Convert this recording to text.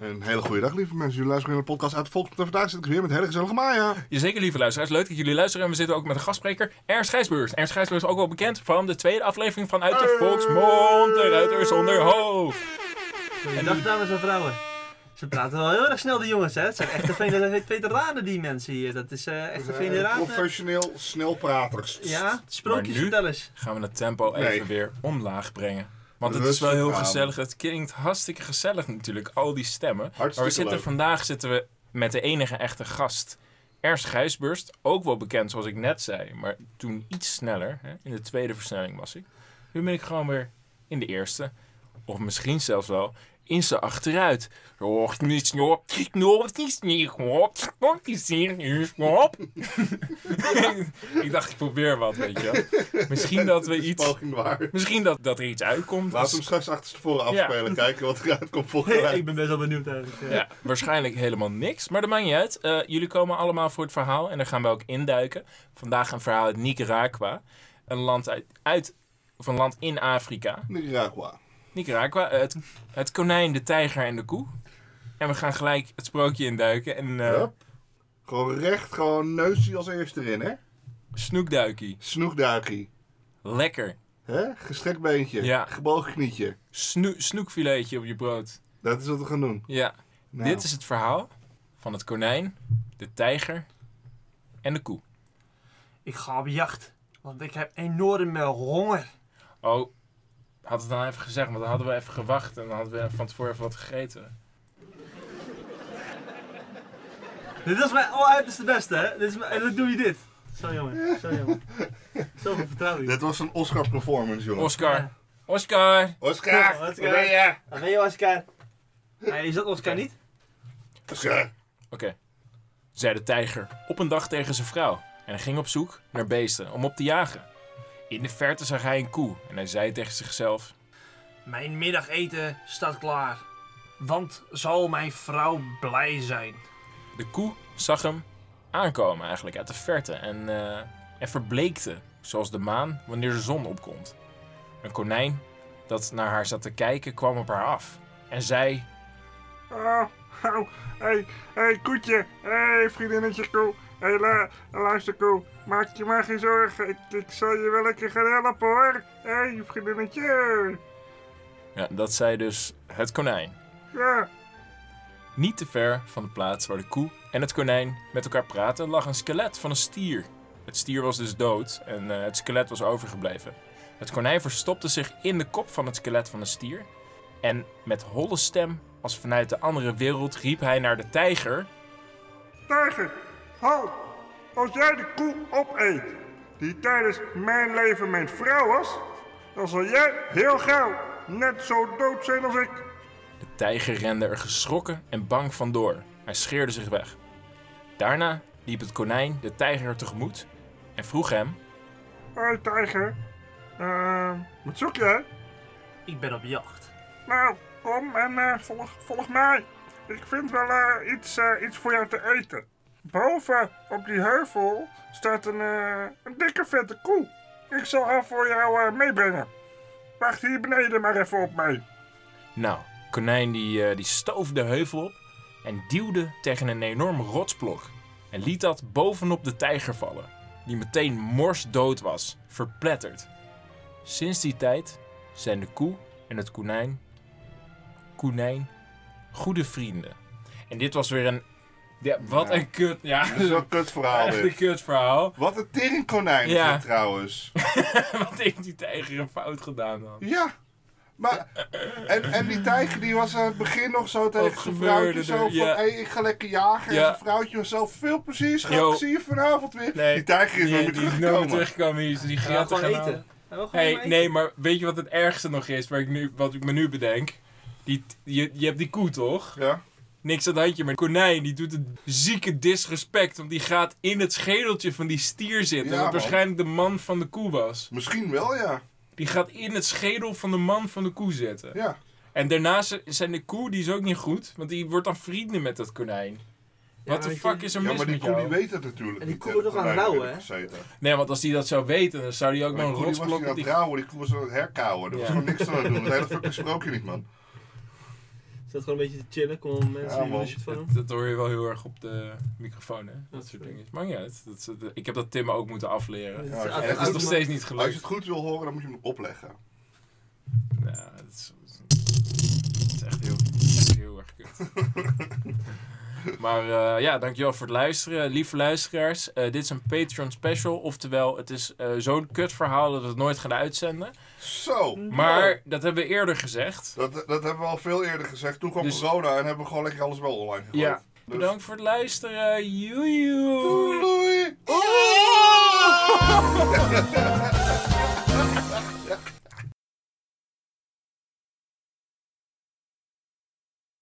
Een hele goede dag, lieve mensen. Jullie luisteren naar de podcast uit de Volk. En vandaag zit ik weer met hele gezellige Maya. Jazeker, lieve luisteraars. Leuk dat jullie luisteren. En we zitten ook met een gastspreker, Ernst Gijsbeurs. Ernst Gijsbeurs is ook wel bekend van de tweede aflevering van Uit de. Volksmond. De ruiter zonder hoofd. Dag dames en vrouwen. Ze praten wel heel erg snel, die jongens, hè? Het zijn echte veteranen, die mensen hier. Dat is eh echte veteranen. Professioneel snelpraters. Ja, sprookjes nu? vertel eens. Gaan we het tempo Nee. even weer omlaag brengen. Want het is wel heel aan. gezellig. Het klinkt hartstikke gezellig natuurlijk, al die stemmen. Maar we zitten leuk. vandaag zitten we met de enige echte gast. Ernst Gijsburst, ook wel bekend zoals ik net zei, maar toen iets sneller. Hè? In de tweede versnelling was ik. Nu ben ik gewoon weer in de eerste. Of misschien zelfs wel in zijn achteruit. Och, niet snop, snop, niet snop, snop, niet snop. Ik dacht, ik probeer wat, weet je. Misschien dat we iets... Misschien dat, dat er iets uitkomt. Laten we hem straks achterstevoren Ja. afspelen. Kijken wat eruit komt volgende week. ik ben best wel benieuwd eigenlijk. eh. Ja, waarschijnlijk helemaal niks. Maar dat maakt niet uit. Eh, jullie komen allemaal voor het verhaal en daar gaan we ook induiken. Vandaag een verhaal uit Nicaragua. Een land, uit, uit, of een land in Afrika. Nicaragua. Nicaragua. eh, Het, het konijn, de tijger en de koe. En we gaan gelijk het sprookje induiken. En eh Hup. Gewoon recht, gewoon neusje als eerste erin, hè? snoekduikie. Snoekduikie. Lekker. Hè? Gestrekt beentje. Ja. Gebogen knietje. Snoe, snoekfiletje op je brood. Dat is wat we gaan doen. Ja. Nou. Dit is het verhaal van het konijn, de tijger en de koe. Ik ga op jacht, want ik heb enorme honger. Oh, had het dan even gezegd, want dan hadden we even gewacht en dan hadden we van tevoren even wat gegeten. Dit is mijn alleruiterste beste, hè? Dit is mijn, en dan doe je dit. Zo jongen, zo jongen. Zoveel vertrouwen. Dit was een Oscar performance, jongen. Oscar. Oscar! Oscar, Ja, waar Oscar. ben je? Ben je Oscar. Nee, is dat Oscar niet? Oscar. Oké. Zei de tijger op een dag tegen zijn vrouw. En hij ging op zoek naar beesten om op te jagen. In de verte zag hij een koe en hij zei tegen zichzelf... Mijn middageten staat klaar. Want zal mijn vrouw blij zijn? De koe zag hem aankomen eigenlijk uit de verte en, eh, en verbleekte, zoals de maan wanneer de zon opkomt. Een konijn dat naar haar zat te kijken kwam op haar af en zei... Oh, oh, hey, hey, koetje. Hey, vriendinnetje koe. Hey, la, luister koe. Maak je maar geen zorgen. Ik, ik zal je wel lekker gaan helpen hoor. Hey, vriendinnetje. Ja, dat zei dus het konijn. Ja, Niet te ver van de plaats waar de koe en het konijn met elkaar praten lag een skelet van een stier. Het stier was dus dood en eh, het skelet was overgebleven. Het konijn verstopte zich in de kop van het skelet van de stier. En met holle stem, als vanuit de andere wereld, riep hij naar de tijger. tijger. Halt. Als jij de koe opeet, die tijdens mijn leven mijn vrouw was, dan zal jij heel gauw net zo dood zijn als ik. De tijger rende er geschrokken en bang vandoor. Hij scheerde zich weg. Daarna liep het konijn de tijger tegemoet en vroeg hem: Hoi tijger. Eh, wat zoek jij? Ik ben op jacht. Nou, kom en eh, volg, volg mij. Ik vind wel eh, iets, eh, iets voor jou te eten. Boven op die heuvel staat een, eh, een dikke vette koe. Ik zal haar voor jou eh, meebrengen. Wacht hier beneden maar even op mij. Nou, konijn die, eh, die stoof de heuvel op en duwde tegen een enorme rotsblok. En liet dat bovenop de tijger vallen, die meteen morsdood was, verpletterd. Sinds die tijd zijn de koe en het konijn, konijn goede vrienden. En dit was weer een, ja, wat Ja. een kut, ja, Dat is wel een kut verhaal echt een kut verhaal. Wat een teringkonijn Ja. is dit trouwens. Wat heeft die tijger een fout gedaan dan? Ja. Maar, en, en die tijger die was aan het begin nog zo tegen zijn vrouwtje zo van, Ja. hey, ik ga lekker jagen. Ja. En zijn vrouwtje was zo, veel plezier schat, ik zie je vanavond weer. Nee, die tijger is die, nooit meer die is nooit teruggekomen. teruggekomen. Die, die Ga gaat gewoon gaan eten. gewoon Hey, nee, maar weet je wat het ergste nog is, waar ik nu, wat ik me nu bedenk? Die, je, je hebt die koe toch? Ja. Niks aan het handje, maar de konijn die doet een zieke disrespect. Want die gaat in het schedeltje van die stier zitten. Ja, wat man. waarschijnlijk de man van de koe was. Misschien wel, ja. Die gaat in het schedel van de man van de koe zitten. Ja. En daarnaast zijn de koe, die is ook niet goed. Want die wordt dan vrienden met dat konijn. What the weet fuck is er Ja, mis maar die met koe die weet het natuurlijk En die niet, koe hè, wordt nog dat aan het rouwen, gezeten. Nee, want als die dat zou weten, dan zou die ook Maar nog die een koe die was rotsblok niet op aan die... het rouwen, die koe was aan het herkauwen. Er was Ja. gewoon niks aan het doen. Het hele fucking sprookje niet, man. Zat gewoon een beetje te chillen, kom mensen Ja, een shit van. Dat, dat hoor je wel heel erg op de microfoon, hè? Dat Dat soort dingen. Maar niet uit. Dat, dat- ik heb dat Tim ook moeten afleren. Ja, Ja, het is nog steeds niet Als je gelukt. het goed wil horen, dan moet je hem opleggen. Ja, het is, het is echt, heel, echt heel erg kut. maar eh, ja, dankjewel voor het luisteren. Lieve luisteraars, eh, dit is een Patreon special. Oftewel, het is eh, zo'n kut verhaal dat we het nooit gaan uitzenden. Zo! Maar dat hebben we eerder gezegd. Dat, dat hebben we al veel eerder gezegd. Toen kwam Dus- corona en hebben we gewoon lekker alles wel online gegooid. Ja. Dus- Bedankt voor het luisteren. Joejoe.